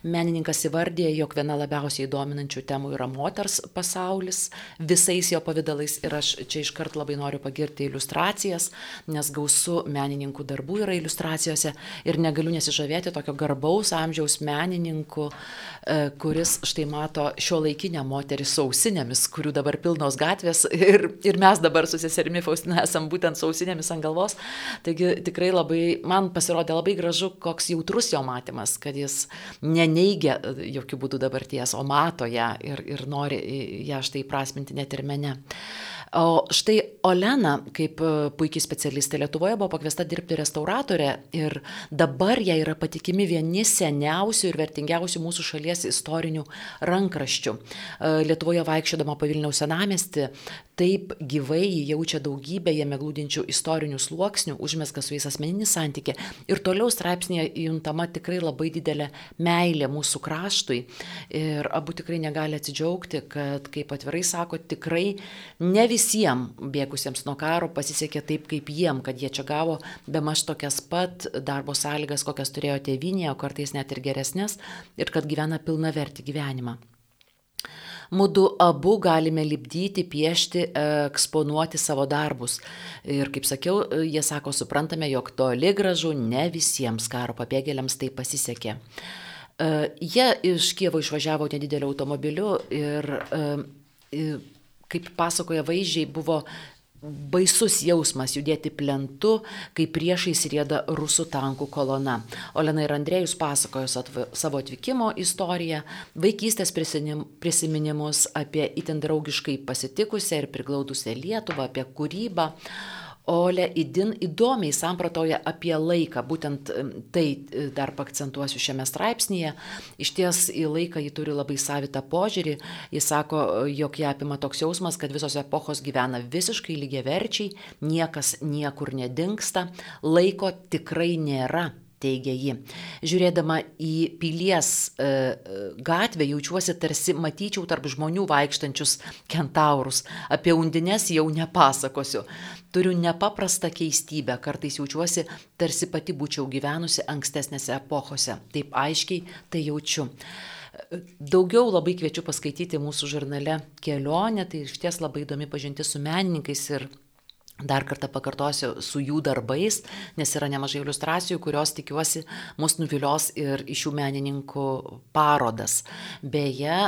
Menininkas įvardė, jog viena labiausiai dominančių temų yra moters pasaulis visais jo pavydalais ir aš čia iškart labai noriu pagirti iliustracijas, nes gausų menininkų darbų yra iliustracijose ir negaliu nesižavėti tokio garbaus amžiaus menininku, e, kuris štai mato šio laikinę moterį sausinėmis, kurių dabar pilnos gatvės ir, ir mes dabar su seserimi Faustina esam būtent sausinėmis ant galvos. Taigi tikrai labai, man pasirodė labai gražu, koks jautrus jo matymas, kad jis neneigia e, jokių būdų dabarties, o mato ją ir, ir nori ją štai prasminti net ir mene. O štai Olena, kaip e, puikiai specialistė Lietuvoje, buvo pakviesta dirbti restauratorė ir dabar jai yra patikimi vieni seniausių ir vertingiausių mūsų šalies istorinių rankraščių. E, Lietuvoje vaikščiodama po Vilniaus senamesti, taip gyvai jaučia daugybę jame glūdinčių istorinių sluoksnių, užmesga su jais asmeninį santykį ir toliau straipsnėje juntama tikrai labai didelė meilė mūsų kraštui ir abu tikrai negali atsidžiaugti, kad, kaip atvirai sako, tikrai ne visiems bėgusiems nuo karo pasisekė taip kaip jiem, kad jie čia gavo be maž tokias pat darbo sąlygas, kokias turėjo tėvinėje, o kartais net ir geresnės ir kad gyvena pilna verti gyvenimą. Mūdu abu galime lipdyti, piešti, eksponuoti savo darbus. Ir kaip sakiau, jie sako, suprantame, jog toli gražu ne visiems karo pabėgėliams tai pasisekė. E, jie iš Kievo išvažiavo nedideliu automobiliu ir e, kaip pasakoja vaizdžiai, buvo baisus jausmas judėti plentu, kai priešais rieda rusų tankų kolona. Olena ir Andrėjus pasakojo savo atvykimo istoriją, vaikystės prisiminimus apie itin draugiškai pasitikusią ir priglaudusią Lietuvą, apie kūrybą. Ole įdin įdomiai sampratoja apie laiką, būtent tai e, dar pakcentuosiu šiame straipsnėje. Iš ties į laiką jį turi labai savitą požiūrį. Jis sako, jog ją apima toks jausmas, kad visos epochos gyvena visiškai lygiaverčiai, niekas niekur nedingsta, laiko tikrai nėra teigia ji. Žiūrėdama į pilies e, e, gatvę jaučiuosi tarsi matyčiau tarp žmonių vaikštančius kentaurus. Apie undines jau nepasakosiu. Turiu nepaprastą keistybę, kartais jaučiuosi tarsi pati būčiau gyvenusi ankstesnėse epochose. Taip aiškiai tai jaučiu. Daugiau labai kviečiu paskaityti mūsų žurnale kelionę, tai iš ties labai įdomi pažinti su menininkais ir Dar kartą pakartosiu su jų darbais, nes yra nemažai iliustracijų, kurios tikiuosi mus nuvilios ir iš šių menininkų parodas. Beje,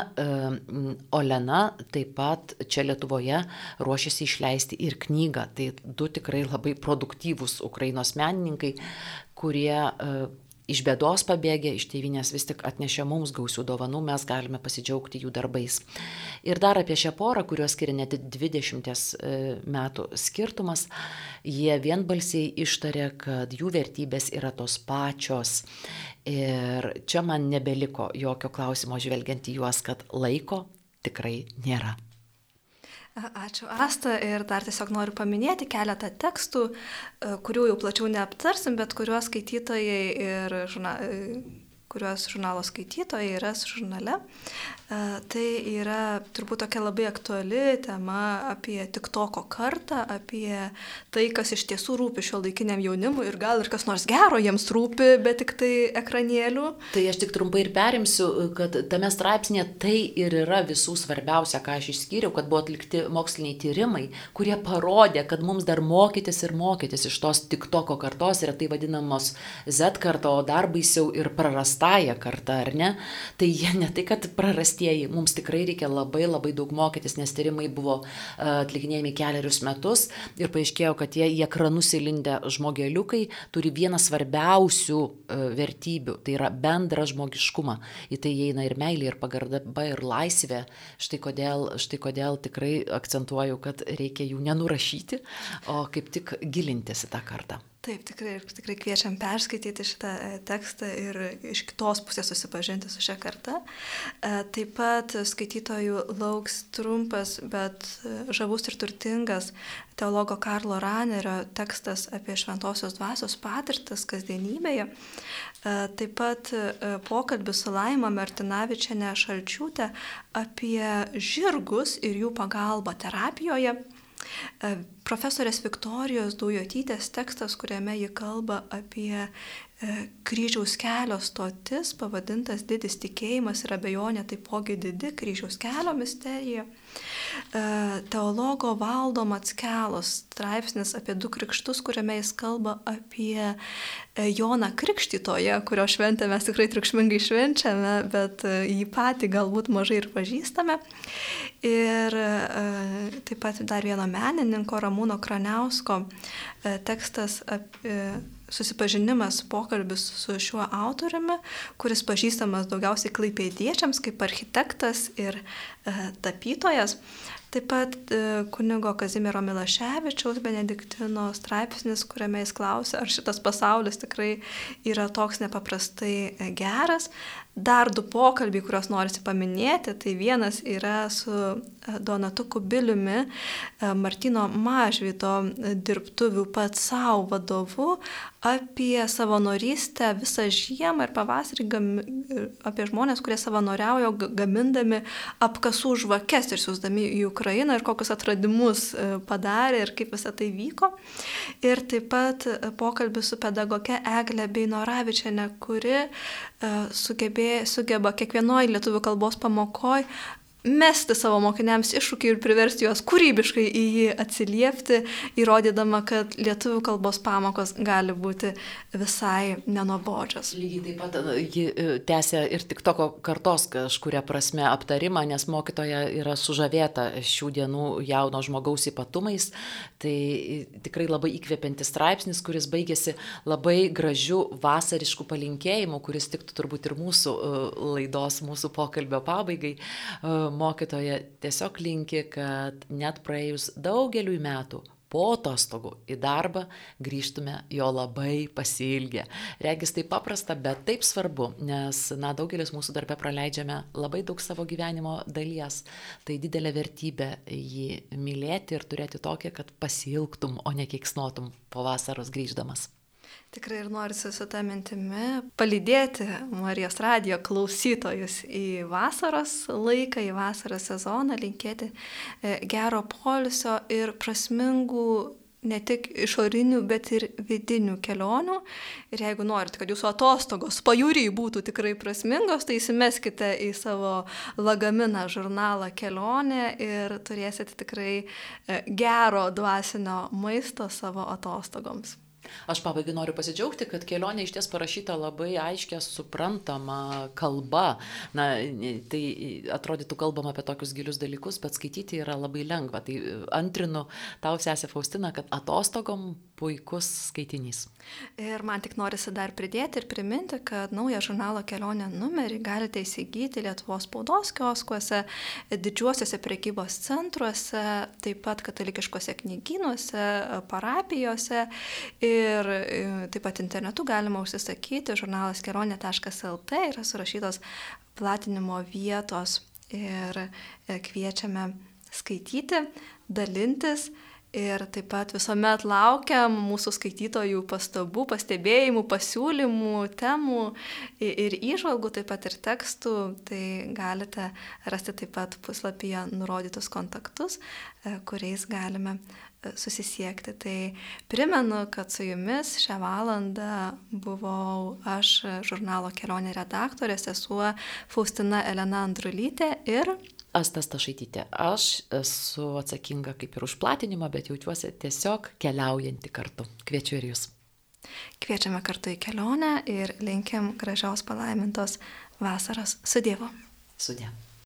Olena taip pat čia Lietuvoje ruošiasi išleisti ir knygą. Tai du tikrai labai produktyvūs Ukrainos menininkai, kurie iš bėdos pabėgę, iš tėvynės vis tik atnešė mums gausių dovanų, mes galime pasidžiaugti jų darbais. Ir dar apie šią porą, kurios skiria net 20 e, metų skirtumas, jie vienbalsiai ištarė, kad jų vertybės yra tos pačios. Ir čia man nebeliko jokio klausimo žvelgiant į juos, kad laiko tikrai nėra. Ačiū Asta ir dar tiesiog noriu paminėti keletą tekstų, e, kurių jau plačiau neaptarsim, bet kuriuos skaitytojai ir žurna, kuriuos žurnalo skaitytojai ras žurnale. E, tai yra turbūt tokia labai aktuali tema apie tik toko kartą, apie tai, kas iš tiesų rūpi šio laikiniam jaunimui ir gal ir kas nors gero jiems rūpi, bet tik tai ekranėlių. Tai aš tik trumpai ir perimsiu, kad tame straipsnėje tai ir yra visų svarbiausia, ką aš išskyriau, kad buvo atlikti moksliniai tyrimai, kurie parodė, kad mums dar mokytis ir mokytis iš tos tik toko kartos yra tai vadinamos Z karta, o dar baisiau ir prarastąją kartą, ar ne? Tai jie ne tai, kad prarasti paprastieji, mums tikrai reikia labai labai daug mokytis, nes tyrimai buvo e, atlikinėjami keliarius metus ir paaiškėjo, kad tie į ekranus įlindę žmogeliukai turi vieną svarbiausių e, vertybių, tai yra bendrą žmogiškumą. Į tai įeina ir meilė, ir pagarba, ir laisvė. Štai kodėl, štai kodėl tikrai akcentuoju, kad reikia jų nenurašyti, o kaip tik gilintis į tą kartą. Taip, tikrai, tikrai kviečiam perskaityti šitą e, tekstą ir iš kitos pusės susipažinti su šia karta. E, taip pat skaitytojų lauks trumpas, bet e, žavus ir turtingas teologo Karlo Ranerio tekstas apie šventosios dvasios patirtas kasdienybėje. Taip pat pokalbis su Laima Martinavičiane Šalčiūtė apie žirgus ir jų pagalbą terapijoje profesorės Viktorijos Dujotytės tekstas, kuriame ji kalba apie kryžiaus kelio stotis, pavadintas didis tikėjimas ir abejonė, taipogi didi kryžiaus kelio misterija. E, teologo valdo Matskelos straipsnis apie du krikštus, kuriame jis kalba apie e, Joną Krikštytoje, kurio šventę mes tikrai triukšmingai švenčiame, bet e, jį patį galbūt mažai ir pažįstame. Ir taip pat dar vieno menininko Ramūno Kraniausko tekstas apie susipažinimas, pokalbis su šiuo autoriumi, kuris pažįstamas daugiausiai klaipėdiečiams kaip architektas ir e, tapytojas. Taip pat e, kunigo Kazimiero Milaševičiaus Benediktino straipsnis, kuriame jis klausia, ar šitas pasaulis tikrai yra toks nepaprastai e, geras, dar du pokalbiai, kuriuos norisi paminėti. Tai vienas yra su e, Donatu Kubiliumi, e, Martino Mažvydo dirbtuvių pats savo vadovu apie savanorystę visą žiemą ir pavasarį, apie žmonės, kurie savanoriaujo gamindami apkasų žvakes ir siūsdami į Ukrainą ir kokius atradimus e, padarė ir kaip visą tai vyko. Ir taip pat pokalbis su pedagoge Egle Beinoravičiane, kuri sugebėjo, sugeba kiekvienoje lietuvių kalbos pamokoje mesti savo mokiniams iššūkį ir priversti juos kūrybiškai į jį atsiliepti, įrodydama, kad lietuvių kalbos pamokos gali būti visai nenobodžios. Lygiai taip pat ji e, tęsia ir tik toko kartos kažkuria prasme aptarimą, nes mokytoja yra sužavėta šių dienų jauno žmogaus ypatumais. Tai tikrai labai įkvepiantis straipsnis, kuris baigėsi labai gražių vasariškų palinkėjimų, kuris tiktų turbūt ir mūsų e, laidos, mūsų pokalbio pabaigai e, mokytoja tiesiog linki, kad net praėjus daugeliui metų po atostogų į darbą grįžtume jo labai pasilgę. Regis tai paprasta, bet taip svarbu, nes, na, daugelis mūsų darbę praleidžiame labai daug savo gyvenimo dalies. Tai didelė vertybė jį mylėti ir turėti tokią, kad pasilgtum, o ne keiksnotum po vasaros grįždamas. Tikrai ir noriu su tą mintimi palydėti Marijos radijo klausytojus į vasaros laiką, į vasaros sezoną, linkėti e, gero polisio ir prasmingų ne tik išorinių, bet ir vidinių kelionių. Ir jeigu norite, kad jūsų atostogos pajūriai būtų tikrai prasmingos, tai įsimeskite į savo lagaminą žurnalą kelionė ir turėsite tikrai e, gero dvasinio maisto savo atostogoms. Aš pabaigai noriu pasidžiaugti, kad kelionė iš ties parašyta labai aiškia, suprantama kalba. Na, tai atrodytų kalbama apie tokius gilius dalykus, bet skaityti yra labai lengva. Tai antrinu tau, sesė Faustina, kad atostogom puikus skaitinys. Ir man tik norisi dar pridėti ir priminti, kad naują žurnalo kelionę numerį galite įsigyti Lietuvos spaudos kioskuose, didžiuosiuose prekybos centruose, taip pat katalikiškose knygynuose, parapijose ir e, taip pat internetu galima užsisakyti. Žurnalas kelionė.lt yra surašytos platinimo vietos ir e, kviečiame skaityti, dalintis Ir taip pat visuomet laukiam mūsų skaitytojų pastabų, pastebėjimų, pasiūlymų, temų ir įžvalgų, taip pat ir tekstų. Tai galite rasti taip pat puslapyje nurodytus kontaktus, e, kuriais galime e, susisiekti. Tai primenu, kad su jumis šią valandą buvau aš, žurnalo kelionė redaktorė, sesuo Faustina Elena Andrulytė ir Asta Stašaitytė. Aš esu atsakinga kaip ir už platinimą, bet jaučiuosi tiesiog keliaujanti kartu. Kviečiu ir jūs. Kviečiame kartu į kelionę ir linkim gražios palaimintos vasaros su Dievu. Sudė.